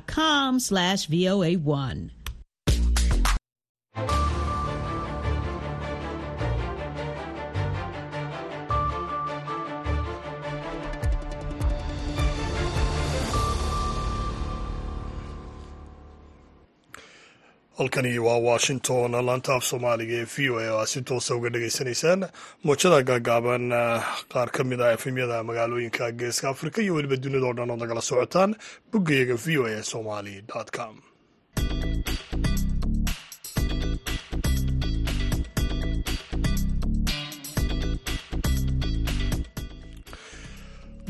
facebook.com slash VOA1. Halkani waa washington laanta af soomaaliga ee v o a oo aad si toosa uga dhagaysanaysaan moojada gaagaaban qaar ka mid ah efemyada magaalooyinka geeska afrika iyo weliba dunida oo dhan oo nagala socotaan boggayaga v o a somali com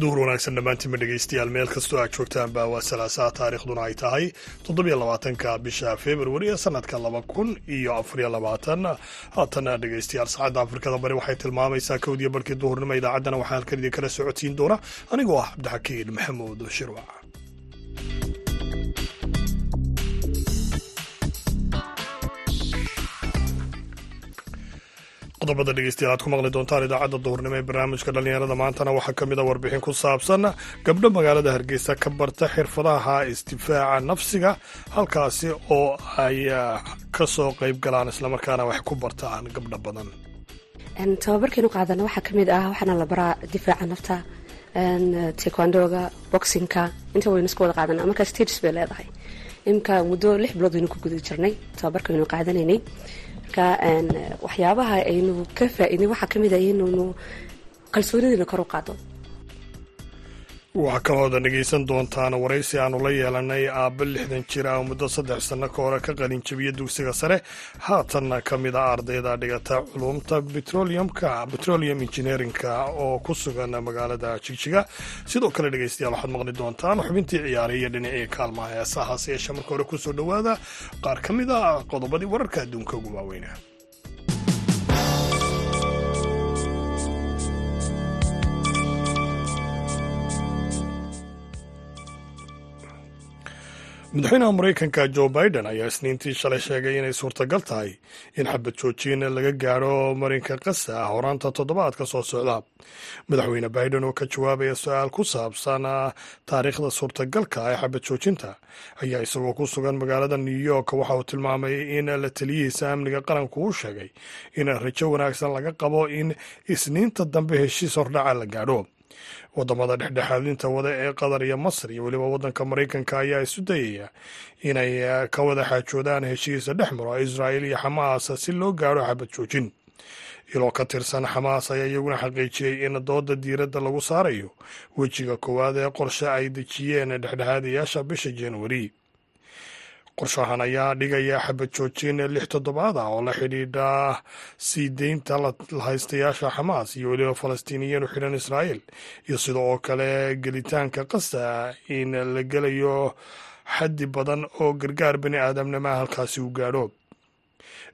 duhur wanaagsan dhammaantiinma dhegaystayaal. Meel kastoo aad joogtaanba waa salaasaha taariikhduna ay tahay toddobiyo labaatanka bisha februari ee sanadka laba kun iyo afariyo labaatan. Haatana dhegaystayaal saacadda afrikada bari waxay tilmaamaysaa kowdiyo barkii duhurnimo idaacaddana waxaa halkan idinkala socodsiin doona anigoo ah cabdixakiin maxamuud shirwac qodobada dhegeystayaal aad ku maqli doontaan idaacadda duhurnimo ee barnaamijka dhallinyarada. Maantana waxaa ka mid a warbixin ku saabsan gabdho magaalada hargeysa ka barta xirfadaha isdifaaca nafsiga halkaasi oo ay ka soo qayb galaan islamarkaana wax ku bartaan gabdho badan. Tababarkeenu qaadana waxaa ka mid ah waxaana la baraa difaaca nafta tekwandoga boxinka inta waynu isku wada qaadana markaa stages bay leedahay. Imika muddo lix bilood waynu ku guda jirnay tababarkaynu qaadanaynay marka waxyaabaha aynu ka faa-idnay waxaa ka mid ah inaynu kalsoonidayna kor u qaado waxaa kalooda dhegaysan doontaan waraysi aanu la yeelanay aabba lixdan jir ah oo muddo saddex sanno ka hore ka qalinjabiya dugsiga sare. Haatanna ka mid ah ardayda dhigata culumta betroliumka petroleum engineerinka oo ku sugan magaalada jigjiga. Sidoo kale dhegaystayaal waxaad maqli doontaan xubintii ciyaaray iyo dhinacii kaalmaha heesahaas yeeshe marka hore ku soo dhowaada. Qaar ka mid ah qodobadii wararka adduunka ugu waaweyna madaxweynaha maraykanka jo biden ayaa isniintii shalay sheegay inay suurtagal tahay in xabad joojin laga gaadho marinka qasa ah horaanta toddobaadka soo socda. Madaxweyne biden oo ka jawaabaya su'aal ku saabsan taariikhda suurtagalka ee xabad joojinta ayaa isagoo ku sugan magaalada new york waxa uu tilmaamay in la taliyihiisa amniga qaranku uu sheegay in rajo wanaagsan laga qabo in isniinta dambe heshiis hordhaca la gaadho waddamada dhexdhexaadinta wada ee qatar iyo masr iyo weliba wadanka maraykanka ayaa isu dayaya inay ka wada xaajoodaan heshiisa dhex maro israa'il iyo xamaas si loo gaadho xabad joojin. Iloo ka tirsan xamaas ayaa iyaguna xaqiijiyey in dooda diiradda lagu saarayo wejiga koowaad ee qorshe ay dejiyeen dhexdhexaadayaasha bisha januari qorshahan ayaa dhigaya xabad joojin lix toddobaad ah oo la xidhiidha. Sii deynta lahaystayaasha xamaas iyo weliba falastiiniyiin u xidhan israa'iil. Iyo sida oo kale gelitaanka qasa in la gelayo xaddi badan oo gargaar bani aadamnima halkaasi u gaadho.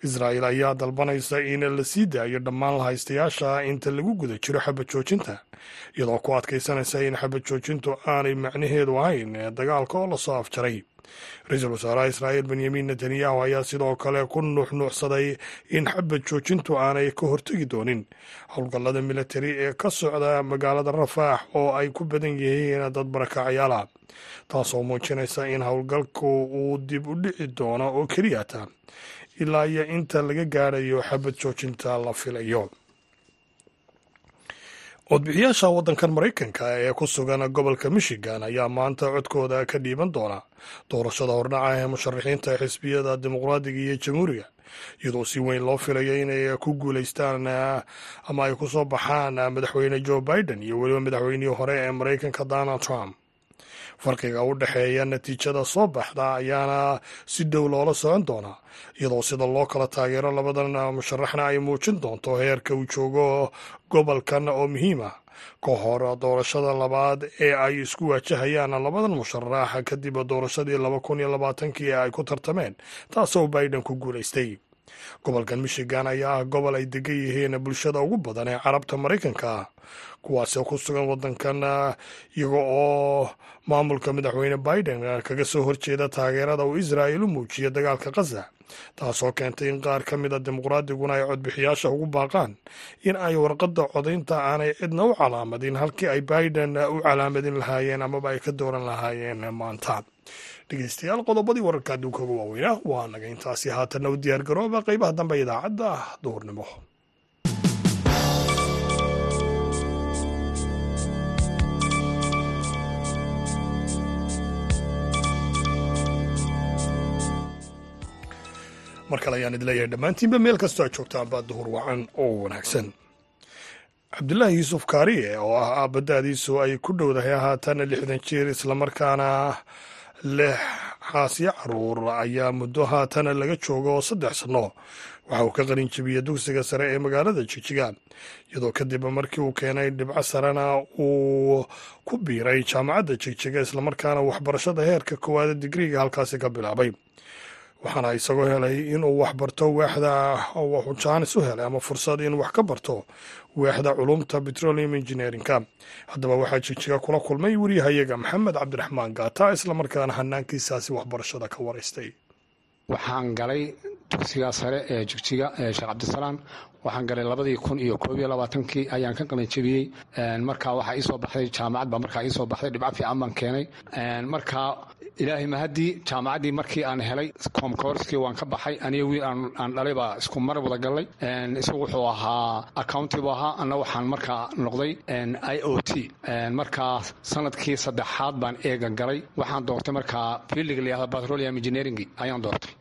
Israa'iil ayaa dalbanaysa in la sii daayo dhammaan lahaystayaasha inta lagu guda jiro xabad joojinta iyadoo ku adkaysanaysa in xabad joojintu aanay macnaheedu ahayn dagaalka oo la soo afjaray ra'iisul wasaaraha israa'iil benyamin netanyahu ayaa sidoo kale ku nuuxnuuxsaday in xabad joojintu aanay ka hortegi doonin howlgallada militari ee ka socda magaalada rafaax oo ay ku badan yihiin dad barakacyaala taasoo muujinaysa in howlgalku uu dib u dhici doono oo keliyata ilaa iyo inta laga gaadhayo xabad joojinta la filayo codbixiyaasha waddankan maraykanka ee ku sugan gobolka michigan ayaa maanta codkooda ka dhiiban doona. Doorashada hordhaca ee musharaxiinta xisbiyada dimuqraadiga iyo jamhuuriga iyadoo si weyn loo filayo inay ku guulaystaan ama ay ku soo baxaan madaxweyne joe biden iyo weliba madaxweynihii hore ee maraykanka donald trump farqiga u dhexeeya natiijada soo baxda ayaana si dhow loola socon doonaa iyadoo sida loo kala taageero labadan musharaxna ay muujin doonto heerka uu joogo gobolkan oo muhiim ah ka hor doorashada labaad ee ay isku waajahayaan labadan musharax kadib doorashadii laba kun iyo labaatankii ee ay ku tartameen taasoo biden ku guulaystay gobolkan michigan ayaa ah gobol ay degan yihiin bulshada ugu badan ee carabta maraykanka kuwaasoo ku sugan wadankan iyaga oo maamulka madaxweyne biden kaga soo horjeeda taageerada uu israa'il u muujiyo dagaalka khaza taasoo keentay in qaar ka mid a dimuqraadiguna ay codbixiyaasha ugu baaqaan in ay warqadda codaynta aanay cidna u calaamadin halkii ay biden u calaamadin lahaayeen amaba ay ka dooran lahaayeen maanta dhegeystayaal qodobadii wararka adduunka ugu waaweynaa waa naga intaasi haatanna u diyaar garooba qeybaha dambe idaacadda duhurnimo. Mar kale ayaan idin leeyahay dhammaantiinba meel kastoo aad joogtaan duhur wacan oo wanaagsan. Cabdulaahi yuusuf kaariye oo ah aabadaadiisu ay ku dhowdahay haatan lixdan jir islamarkaana lix xaasyo carruur ayaa muddo haatan laga joogo saddex sanno waxa uu ka qalin jebiyey dugsiga sare ee magaalada jijiga iyadoo kadib markii uu keenay dhibco sarena uu ku biiray jaamacadda jigjiga islamarkaana waxbarashada heerka koowaada digriga halkaasi ka bilaabay waxaana isagoo helay inuu wax barto waaxda jaanis u helay ama fursad inuu wax ka barto waaxda culumta petroleum engineerinka haddaba waxaa jijiga kula kulmay wariyahayaga maxamed cabdiraxmaan gaata islamarkaana hanaankiisaasi waxbarashada ka waraystay waxaan galay dugsiga sare ee jigjiga ee sheekh cabdisalaan waxaan galay labadii kun iyo koob iyo labaatankii ayaan ka qalin jebiyey markaa waxaa iisoo baxday jaamacad baa markaa iisoo baxday dhibco fiican baan keenay. Markaa ilaahay mahaddii jaamacaddii markii aan helay comcourskii waan ka baxay aniga wiil aan dhalay baa isku mar wada gallay isagu wuxuu ahaa accounti buu ahaa anna waxaan markaa noqday i o t. Markaa sannadkii saddexaad baan eega galay. Waxaan doortay markaa fiildiga layihahda petroleum engineering ayaan doortay.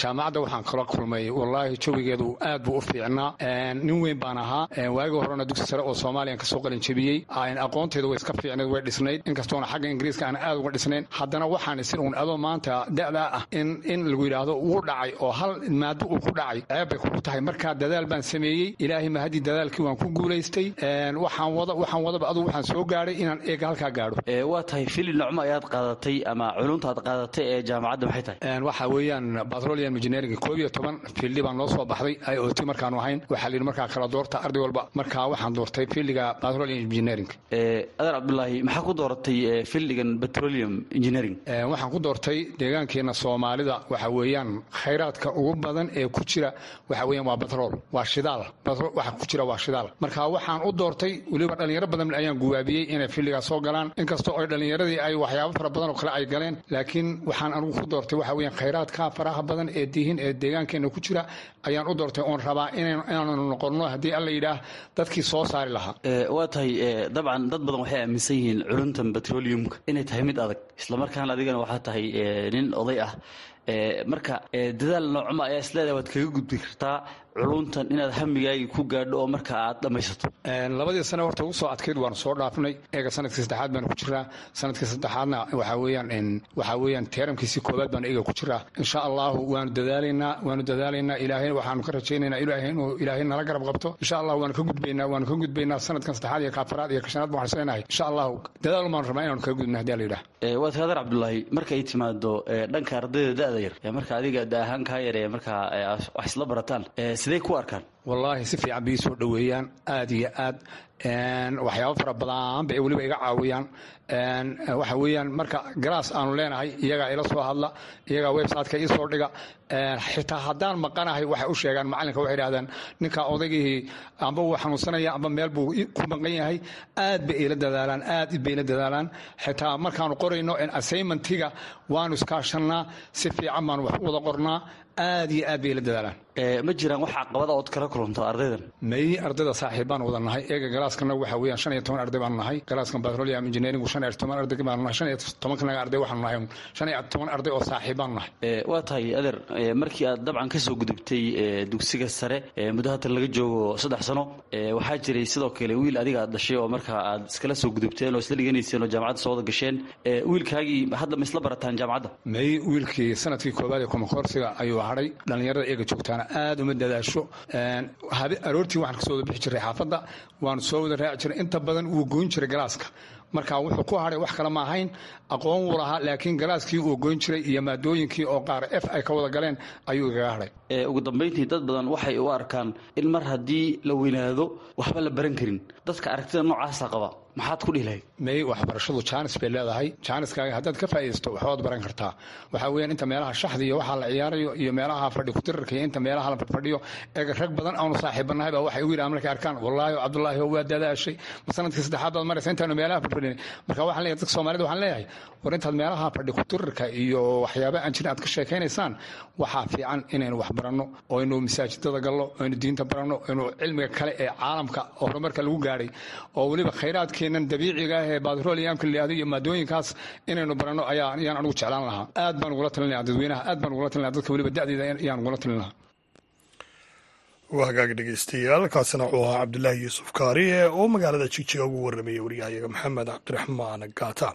Jaamacadda waxaan kala kulmay wallaahi jawigeedu aad buu u fiicnaa nin weyn baan ahaa. Waagii horena dugsi sare oo soomaaliyan ka soo qalin jebiyey. Aqoonteedu way iska fiicnayd way dhisnayd inkastoona xagga ingiriiska aan aad uga dhisnayn haddana waxaan isin uun adoo maanta da'daa ah in lagu yidhaahdo wuu dhacay oo hal maado uu ku dhacay. Ceeb bay kugu tahay. Markaa dadaal baan sameeyey. Ilaahay mahadii dadaalkii waan ku guulaystay. Waxaan wada waxaan wadaba adugu waxaan soo gaadhay inaan eega halkaa gaadho. Waa tahay fili nocmo ayaad qaadatay ama culunta aad qaadatay ee jaamacadda maxay tahay? Waxa weeyaan petroleum engineering koob iyo toban fiildi baan noo soo baxday. I o t markaanu ahayn waxaa la yidhi markaa kala doorta arday walba. Markaa waxaan doortay fiildiga petroleum engineering. Adeer cabdulaahi maxaa ku dooratay fiildigan petroleum engineering? Waxaan ku doortay deegaankeena soomaalida. Waxa weeyaan khayraadka ugu badan ee ku jira waxa weeyaan waa batrool waa shidaal. Waxa ku jira waa shidaal. Marka waxaan u doortay weliba dhalinyaro badan ayaan guwaabiyey inay filligaas soo galaan. Inkastoo ay dhalinyaradii ay waxyaabo fara badan oo kale ay galeen laakiin waxaan anigu ku doortay waxa weeyaan khayraadka faraha badan ee dihin ee deegaankeena ku jira ayaan u doortay oon rabaa inaanu noqonno haddii alla yidhaah dadkii soo saari lahaa. Waa tahay dabcan dad badan waxay aaminsan yihiin culuntan petroleumka. Inay tahay mid adag. Islamarkaana adigana waxaa tahay nin oday ah marka dadaal noocma ayaa isleedahay waad kaga gudbi kartaa culuntan inaad hamigaagi ku gaadho oo marka aad dhammaysato labadii sane horta ugu soo adkayd waanu soo dhaafnay. Eega sannadkii saddexaad baanu ku jiraa. Sanadkii saddexaadna waxaa waxaa weeyaan teeramkiisii koowaad baanu eega ku jiraa. Insha allahu waanu dadaalaynaa waanu dadaalaynaa ilaahay waxaanu ka rajaynaynaa ilaahay inuu ilaahay nala garab qabto. Insha allahu waanu ka gudbaynaa waanu ka gudbaynaa sanadkan saddexaad iyo kaafaraad iyo kashanaad baan waxsanahay insha allahu dadaal baanu rabnaa inaanu kaga gudbna haddii la yidhaah waa tahay adeer cabdulaahi markay timaado dhanka ardayda da-da yar marka adiga da ahaan kaa yar ee markaa wax isla barataan sidee ku arkaan wallaahi si fiican bay soo dhoweeyaan aad iyo aad. Waxyaabo fara badan bay weliba iga caawiyaan. Waxa weeyaan marka galaas aanu leenahay iyagaa ila soo hadla iyagaa websiteka ii soo dhiga. Xitaa haddaan maqanahay waxay u sheegaan macallinka waxay idhahdaan ninka odaygii amba wuu xanuunsanaya amba meel buu ku maqan yahay aad bay ila dadaalaan aad bay dadaalaan. Xitaa markaanu qorayno assignmentiga waanu iskaashannaa si fiican baanu wax u wada qornaa aad iyo aad bay ila dadaalaan. Ma jiraan wax caqabada ood kala kulanto ardaydan? May ardayda saaxiib baan wada nahay. Eega galaaskana waxa weeyaan shan iyo toban arday baanu nahay. Galaaskan petroleum engineering shan iyo toban arday baanu nahay. Shan iyo tobankanaga arday waxaanu nahay. Shan iyo toban arday oo saaxiib baanu nahay waa tahay adeer markii aad dabcan ka soo gudubtay dugsiga sare muddo hatan laga joogo saddex sano waxaa jiray sidoo kale wiil adiga aad dhashay oo markaa aad iskala soo gudubteen oo isla dhiganayseen oo jaamacadda soo wada gasheen. Wiilkaagii hadda ma isla barataan jaamacadda? May wiilkii sannadkii koowaad ee komakoorsiga ayuu hadhay dhallinyarada eega joogtaana aad uma dadaasho. Aroortii waxaan ka soo wada bixi jiray xaafadda waanu soo wada raaci jiray. Inta badan wuu goyn jiray galaaska marka wuxuu ku hadhay wax kale ma ahayn. Aqoon wuu lahaa laakiin galaaskii uu goyn jiray iyo maadooyinkii oo qaar f ay ka wada galeen ayuu igaga hadhay ugu dambayntii dad badan waxay u arkaan in mar haddii la weynaado waxba la baran karin. Dadka aragtida noocaasa qaba maxaad ku dhihi lahayd? May waxbarashadu jaanis bay leedahay. Jaaniskaaga haddaad ka faa'iidaysto waxbaad baran kartaa. Waxaa weeyaan inta meelaha shaxda iyo waxaa la ciyaarayo iyo meelaha fadhi kutirarka iyo inta meelaha la fadhiyo eega rag badan aanu saaxiibanahay baa waxay u yidhahan markay arkaan wallaahi cabdullaahi waa dadaashay. Ma sannadkii saddexaad baad maraysa intaanu meelaha fadhi fadhinay marka waxaan leeyahay dadka soomaalida waxaan leeyahay war intaad meelaha fadhi kuturirka iyo waxyaaba aan jirin aad ka sheekaynaysaan waxaa fiican inaynu wax baranno oo masaajidada galno aynu diinta baranno aynu cilmiga kale ee caalamka horumarka lagu gaadhay oo weliba khayraadkeennan dabiiciga ah ee batrooliyamka layihahdo iyo maadooyinkaas inaynu baranno ayaa ayaan anigu jeclaan lahaa. Aad baan ugula talinaya dadweynaha aad baan ugula talinaya dadka weliba da'deeda ayaan ugula talin lahaa waa hagaag dhegeystayaal kaasina wuxuu ahaa cabdulaahi yuusuf kaariye oo magaalada jigjiga ugu warramaya waryahayaga maxamed cabdiraxmaan gaata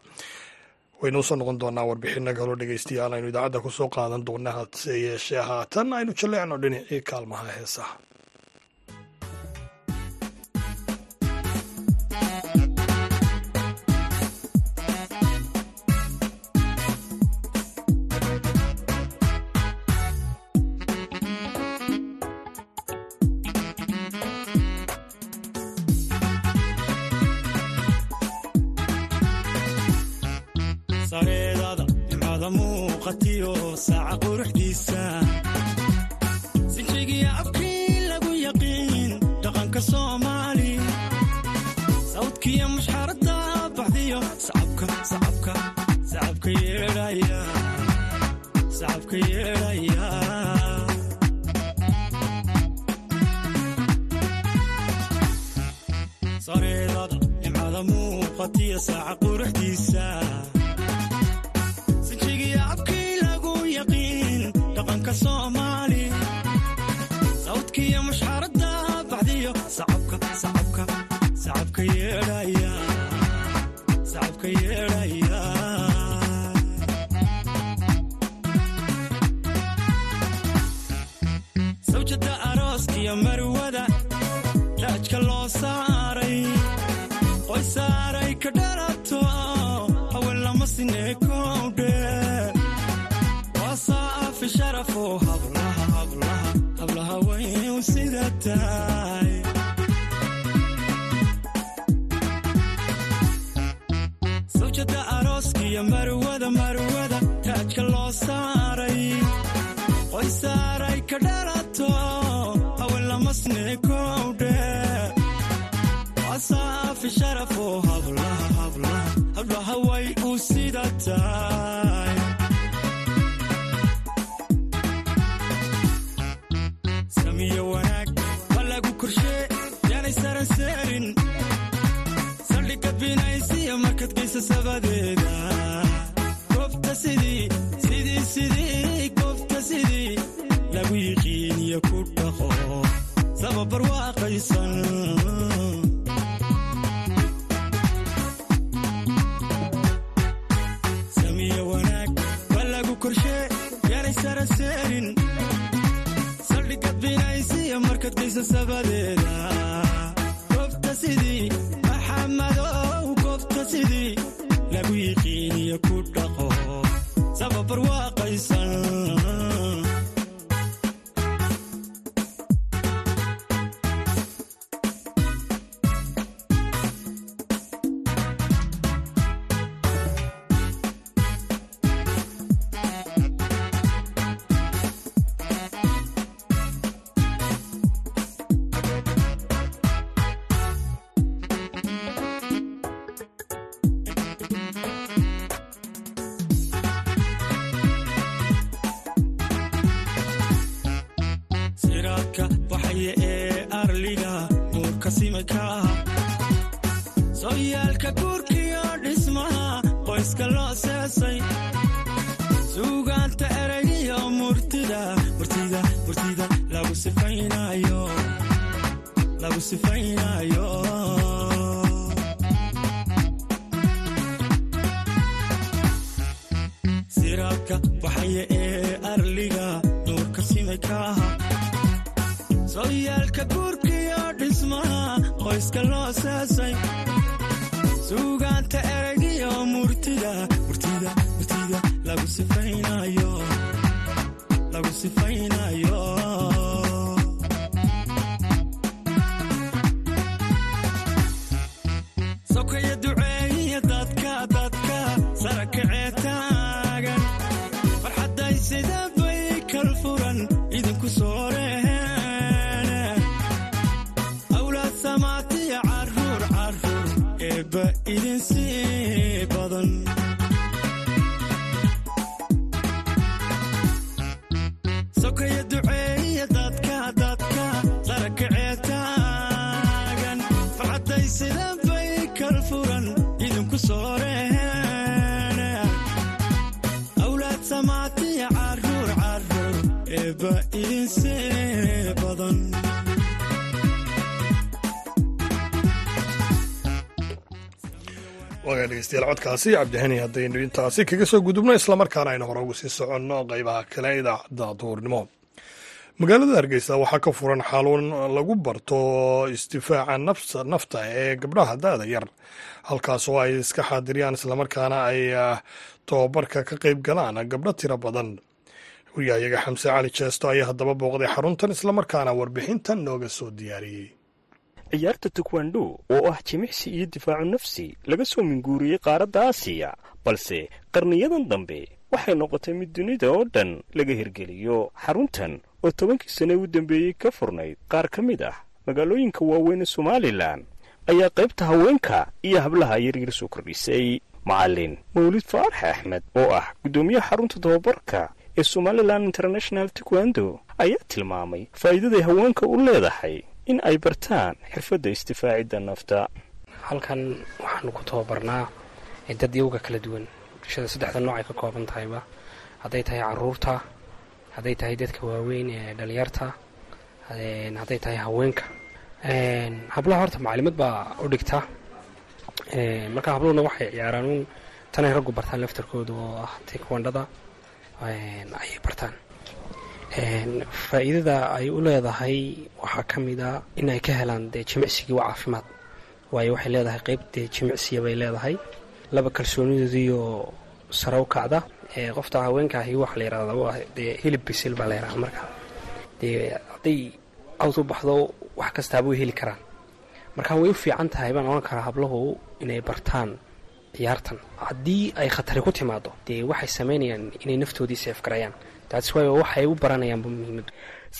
waynu u soo noqon doonaa warbixino kaloo dhegeystayaal aynu idaacadda ku soo qaadan doona hase yeeshee haatan. Aynu jaleecno dhinacii kaalmaha heesaha sacabka yeedhaya sareedada nimcada muuqatiyo saaca quruxdiisa sawjada arooskiyo marwada marwada raajka loo saaray qoy saaray ka dhalato haween lama sineekowdhe wasaafi sharafo hablaha hablaha hablaha way u sida sidii maxamadow goobta sidii. Lagu yiqiiniyo ku dhaqo siraadka baxaya ee arliga nuurka simika ah sooyaalka guurkiyo dhismaha qoyska loo seesay suugaanta eraygiyo murtida murtida murtida lagu sifaynayo. Lagu sifaynayo waagaa dhegeystayaal codkaasi cabdihani haddaynu intaasi kaga soo gudubno islamarkaana aynu hore ugu sii soconno qeybaha kale idaacadda duhurnimo magaalada hargeysa waxaa ka furan xaluun lagu barto isdifaaca nafta ee gabdhaha da-da yar halkaas oo ay iska xaadiriyaan islamarkaana ay tababarka ka qeyb galaan gabdho tiro badan. Wariyahayaga xamse cali jeesto ayaa haddaba booqday xaruntan islamarkaana warbixintan nooga soo diyaariyey ciyaarta tukwando oo ah jimicsi iyo difaacu nafsi laga soo minguuriyey qaaradda aasiya balse qarniyadan dambe waxay noqotay mid dunida oo dhan laga hirgeliyo xaruntan oo tobankii sane u dambeeyey ka furnayd qaar ka mid ah magaalooyinka waaweyn ee somalilan ayaa qaybta haweenka iyo hablaha yaryar soo kordhisay. Macallin mawlid faarax axmed oo ah guddoomiyaha xarunta tababarka ee somalilan international tukwando ayaa tilmaamay faa'iidaday haweenka u leedahay in ay bartaan xirfadda isdifaacidda nafta. Halkan waxaanu ku tababarnaa dad iyaga kala duwan. Bulshada saddexda nooc ay ka kooban tahayba. Hadday tahay carruurta hadday tahay dadka waaweyn ee dhalinyarta hadday tahay haweenka. Hablaha horta macalimad baa u dhigta. Marka habluhuna waxay ciyaaraan. Uun tanay raggu bartaan laftarkooda oo ah tikwandhada ayay bartaan faa'iidada ay u leedahay waxaa ka mid a in ay ka helaan dee jimicsigii waa caafimaad. Waayo waxay leedahay qeyb dee jimicsiya bay leedahay. Laba kalsoonidoodiioo sare u kacda. Qofta haweenkaahi waxa la yidhahdaa dee hilib bisil baa la yidhahdaa marka. Dee hadday awd u baxdo wax kastaaba way heli karaan. Marka way u fiican tahay baan ohan karaa hablahu inay bartaan ciyaartan. Haddii ay khatari ku timaado dee waxay samaynayaan inay naftoodii seef garayaan waayo waxay u baranayaanba muhiimadu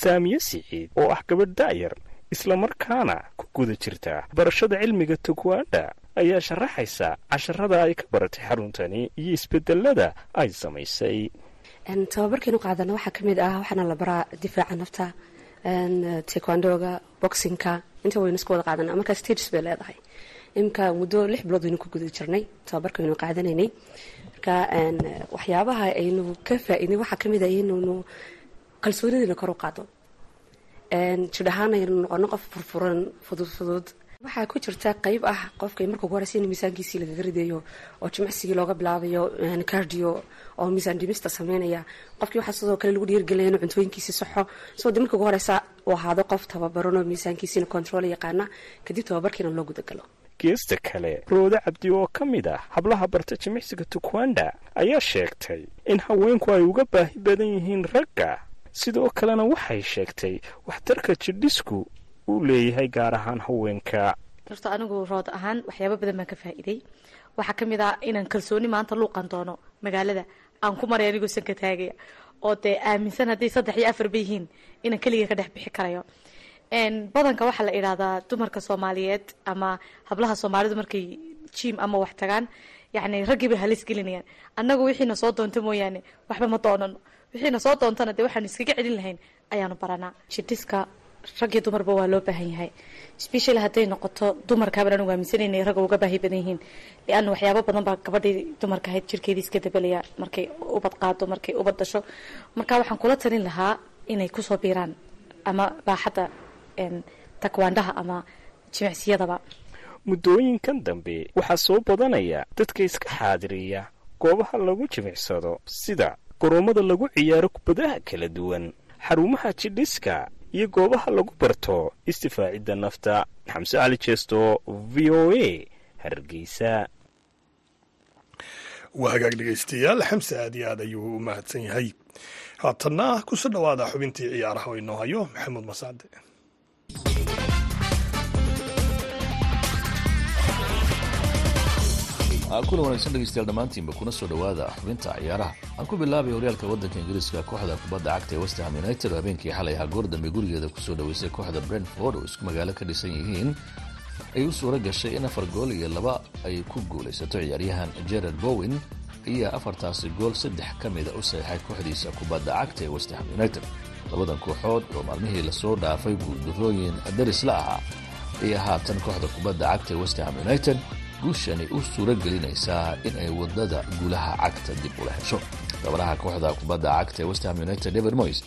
saamiye siciid oo ah gabadh da'yar islamarkaana ku guda jirta. Barashada cilmiga tukwaandha ayaa sharaxaysa casharada ay ka baratay xaruntani iyo isbedelada ay samaysay. Tababarkeenu qaadana waxaa ka mid ah waxaana la baraa difaaca nafta tekwandoga boxinka inta waynu isku wada qaadana markaa stages bay leedahay. Imka muddo lix bilood waynu ku guda jirnay tababarka waynu qaadanaynay marka waxyaabaha aynu ka faa-idnay waxaa ka mid ah inaynu kalsoonidiina kor u qaado jidh ahaan aynu noqono qof furfuran fudud fudud waxaa ku jirta qeyb ah qofka marka ugu horeysa in miisaankiisii lagaga ridayo oo jimicsigii looga bilaabayo cardio oo miisaan dhimista sameynaya. Qofkii waxaa sidoo kale lagu dhiirgelinaya inuu cuntooyinkiisi saxo soo de marka ugu horeysa uu ahaado qof tababaran oo miisaankiisiina control yaqaana kadib tababarkiina loo gudagalo geesta kale roode cabdi oo ka mid ah hablaha barta jimicsiga tukwanda ayaa sheegtay in haweenku ay uga baahi badan yihiin ragga. Sidoo kalena waxay sheegtay waxtarka jidhisku uu leeyahay gaar ahaan haweenka. Horta anigu rood ahaan waxyaaba badan baan ka faa'iiday. Waxaa ka mid ah inaan kalsooni maanta luuqan doono magaalada aan ku maray anigoo sanka taagaya oo dee aaminsan hadday saddex iyo afarba yihiin inaan keliga ka dhex bixi karayo badanka waxaa la idhahdaa dumarka soomaaliyeed ama hablaha soomaalidu markay jim ama wax tagaan yani raggii bay halis gelinayaan. Annagu wixiina soo doonta mooyaane waxba ma doonano wixiina soo doontana dee waxaanu iskaga celin lahayn ayaanu baranaa. Jidhiska raggii dumarba waa loo baahan yahay. Special hadday noqoto dumarkaabaan anigu aaminsanayna ragga uga baahi badan yihiin. Lianna waxyaabo badan baa gabadhii dumarka ahayd jirkeedii iska dabalaya markay ubad qaado markay ubad dasho. Marka waxaan kula talin lahaa inay ku soo biiraan ama baaxadda takwaandhaha ama jimicsiyadaba. Muddooyinkan dambe waxaa soo badanaya dadka iska xaadiriya goobaha lagu jimicsado sida garoomada lagu ciyaaro kubadaha kala duwan xarumaha jidhiska iyo goobaha lagu barto istifaacidda nafta. Xamse cali jeesto v o a hargeysa. Waa hagaag dhegaystayaal xamse aad iyo aad ayuu u mahadsan yahay. Haatanna ku soo dhowaada xubintii ciyaaraha oo inoo hayo maxamuud masacde kulan wanagsan dhegeystayaal dhammaantiinba kuna soo dhowaada xubinta ciyaaraha. Aan ku bilaabay horyaalka waddanka ingiriiska kooxda kubadda cagta ee westham united oo habeenkii xalay ahaa goor dambe gurigeeda ku soo dhoweysay kooxda brentford oo isku magaalo ka dhisan yihiin ay u suuro gashay in afar gool iyo laba ay ku guulaysato ciyaaryahan gerard bowen ayaa afartaasi gool saddex ka mida u saxeixay kooxdiisa kubadda cagta ee westham united. Labadan kooxood oo maalmihii la soo dhaafay guuldarooyin daris la ahaa ayaa haatan kooxda kubadda cagta ee westham united guushani u suuro gelinaysaa in ay waddada guulaha cagta dib ula hesho. Gabaraha kooxda kubadda cagta ee westham united david moys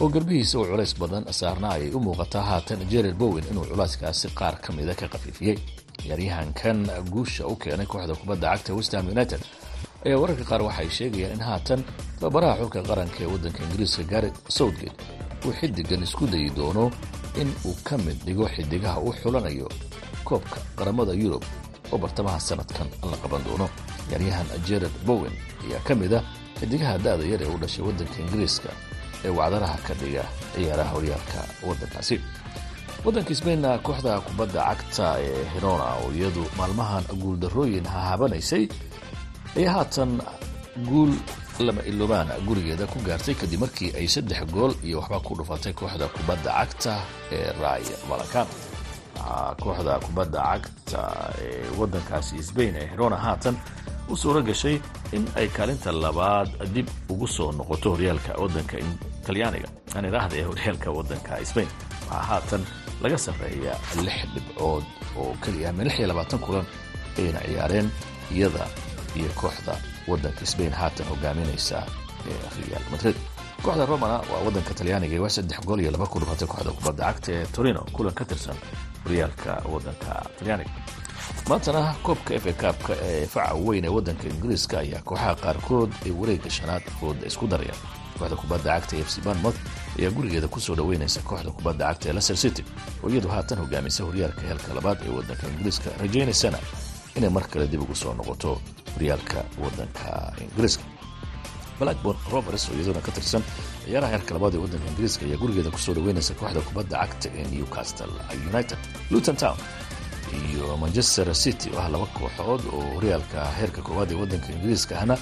oo garbihiisa uu culays badan saarna ayay u muuqataa haatan jared bowen inuu culayskaasi qaar ka mida ka khafiifiyey ciyaaryahankan guusha u keenay kooxda kubadda cagta westham united ayaa wararka qaar waxay sheegayaan in haatan tababaraha xulka qaranka ee waddanka ingiriiska garet southgate uu xiddigan isku dayi doono in uu ka mid dhigo xiddigaha uu xulanayo koobka qaramada yurub oo bartamaha sanadkan la qaban doono. Ciyaaryahan jared bowen ayaa ka mid a xiddigaha da'da yar ee u dhashay waddanka ingiriiska ee wacdaraha ka dhiga ciyaaraha horyaalka waddankaasi. Waddanka sbainna kooxda kubadda cagta ee hirona oo iyadu maalmahan guuldarrooyin hahabanaysay ayaa haatan guul lama iloobaan gurigeeda ku gaartay kadib markii ay saddex gool iyo waxba ku dhufatay kooxda kubadda cagta ee ray valacan kooxda kubadda cagta ee waddankaasi sbain ee hirona haatan u suuro gashay in ay kaalinta labaad dib ugu soo noqoto horyaalka waddanka talyaaniga aan idhaahda ee horyaalka waddanka sbain waxaa haatan laga sarreeya lix dhibcood oo keliya min lix iyo labaatan kulan ayna ciyaareen iyada iyo kooxda waddanka sbain haatan hogaaminaysa real madrid. Kooxda romana waa waddanka talyaaniga waa saddex gool iyo laba ku dhufatay kooxda kubadda cagta ee torino kulan ka tirsan horyaalka waddanka talyaaniga maantana koobka f a kaabka ee faca weyn ee waddanka ingiriiska ayaa kooxaha qaarkood ee wareegga shanaad fooda isku darayaan kooxda kubadda cagta ee fc banmouth ayaa gurigeeda ku soo dhoweynaysa kooxda kubadda cagta ee leicester city oo iyadu haatan hogaamisa horyaalka heelka labaad ee waddanka ingiriiska rajaynaysana inay mar kale dib ugu soo noqoto horyaalka waddanka ingiriiska. Blackborn rovers oo iyaduna ka tirsan ciyaaraha heerka labaad ee waddanka ingiriiska ayaa gurigeeda ku soo dhoweynaysa kooxda kubadda cagta ee newcastle united luton town. Iyo manchester city oo ah laba kooxood oo horyaalka heerka koowaad ee waddanka ingiriiska ahna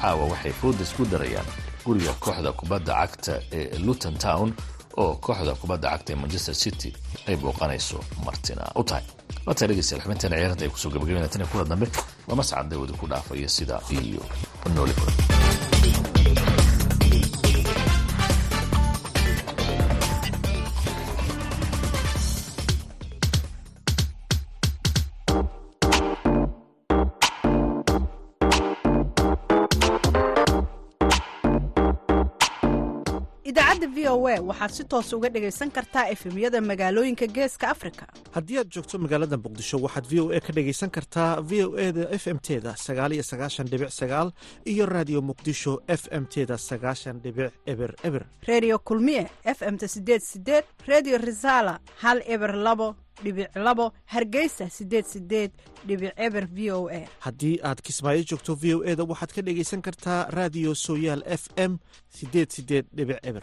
caawa waxay fooda isku darayaan guriga kooxda kubadda cagta ee luton town oo kooxda kubadda cagta ee manchester city ay booqanayso martina u tahay wataa dhegeystayaal xubintan ciyaarada ay ku soo gabagabayna tan kuwa dambe waa mascad dawada ku dhaafaya sida iyo nooli kulan o a waxaad si toos uga dhegaysan kartaa efemyada magaalooyinka geeska afrika. Haddii aad joogto magaalada muqdisho waxaad v o a ka dhegaysan kartaa v o e da f m teda sagaaliyo sagaashan dhibic sagaal iyo raadiyo muqdisho f m teda sagaashan dhibic eber eber. Reediyo kulmiye f m-ta sideed sideed reediyo risaala hal eber labo dhibic labo hargeysa sideed sideed dhibic eber v o a. Haddii aad kismaayo joogto v o e da waxaad ka dhegaysan kartaa raadiyo sooyaal f m sideed sideed dhibic eber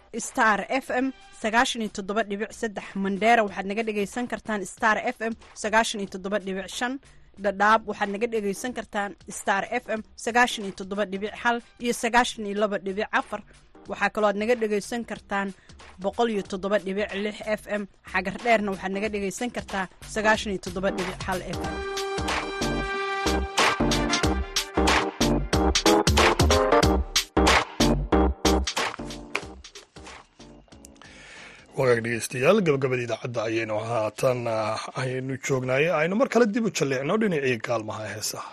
star f m sagaashan iyo dhibic saddex mandheera waxaad naga dhegaysan kartaan star f m sagaashan iyo toddoba dhadhaab waxaad naga dhegaysan kartaan star f m sagaashan iyo toddoba iyo sagaashan laba dhibic afar. Waxaa kaloo aad naga dhegaysan kartaan boqol iyo lix f m xagar dheerna waxaad naga dhegaysan kartaa sagaashan f m wagaag dhegeystayaal gabagabada idaacadda ayaynu haatan ayaynu joognaay aynu mar kale dib u jalleecno dhinacii kaalmaha heesaha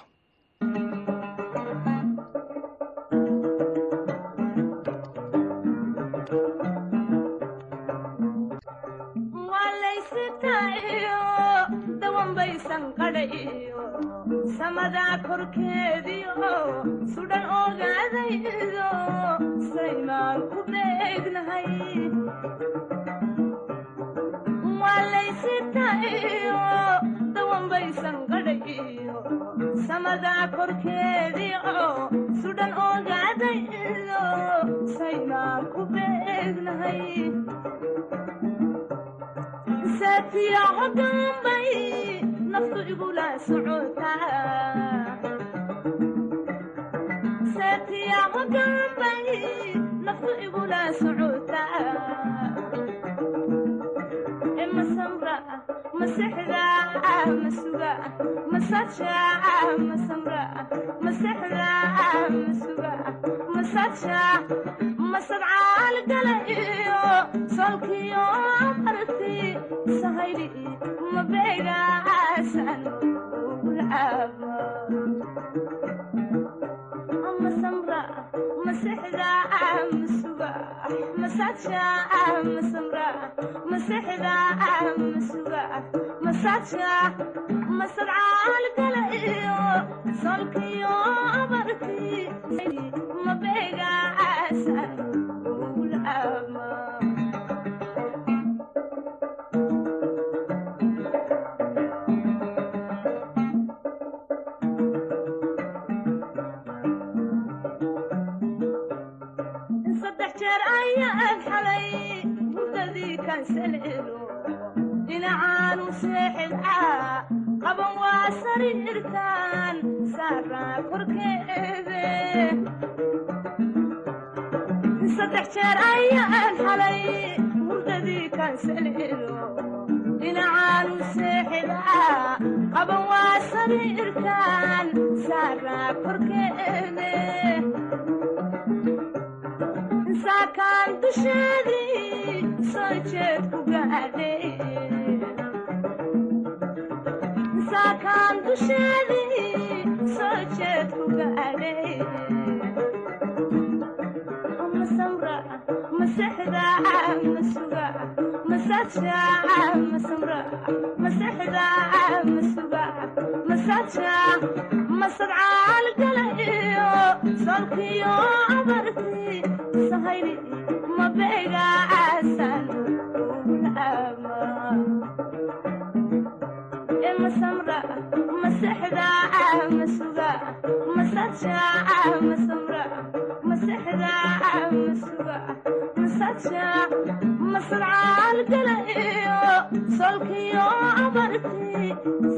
dawanbaysan qadhayo samadaa korkeediio sudhan ogaadaydo saymaan ku beegnahay saatiyaco dambay naftu igula socotasaatiyaco dambay naftu igula socotaa masadcaal gala iyo solkiyo marti sahayli mabeegaasan ugulcaaba masuga masaja masamra masexda masuga masaja masadcaal gala iyo solkiyo marti mabeegaasan dhinacaanu seexidcaa qaban waa sariirtaan saaraa korkeede saddex jeer ayaan xalay hurdadii kansalelo dhinacaanu seexidcaa qaban waa sariirtaan saaraa korkeede saakaan dusheedii soo jeed ku gaadhay saakaan dusheedii soo jeed ku gaadhay masamra masexda masuga masaja masamra masexda masuga masaja masadcaal gala iyo solkiyo abarti sahayli mabeegaasan ugulcaaba e masamra masexda masuga masaja masamra masexda masuga masaja masadcaal gala iyo solkiyo abarti sahayli mabeegaasan ugulcaaba waalaysitaiyo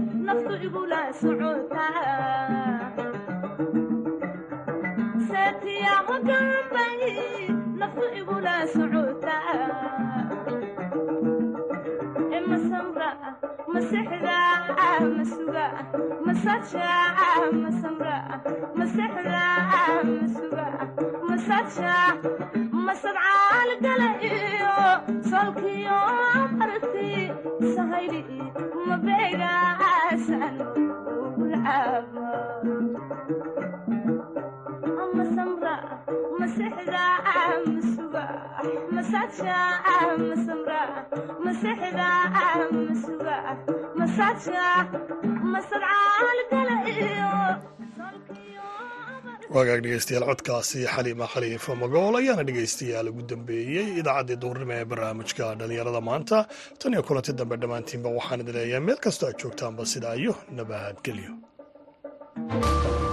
naftu igula socotaa saatiya hogaanbay naftu igula socotaa e masamra masexda masuga masaja masamra masexda masuga masaja masadcaal gala iyo solkiyo marti sahayli mabeegaasan waagaag dhegeystayaal codkaasi xaliima khaliifa magool ayaana dhegeystayaal ugu dambeeyey idaacaddii duurnimo ee barnaamijka dhallinyarada maanta. Tan iyo kulanti dambe dhammaantiinba waxaan idin leeyahay meel kastoo aad joogtaanba sidaa iyo nabadgelyo Thank you.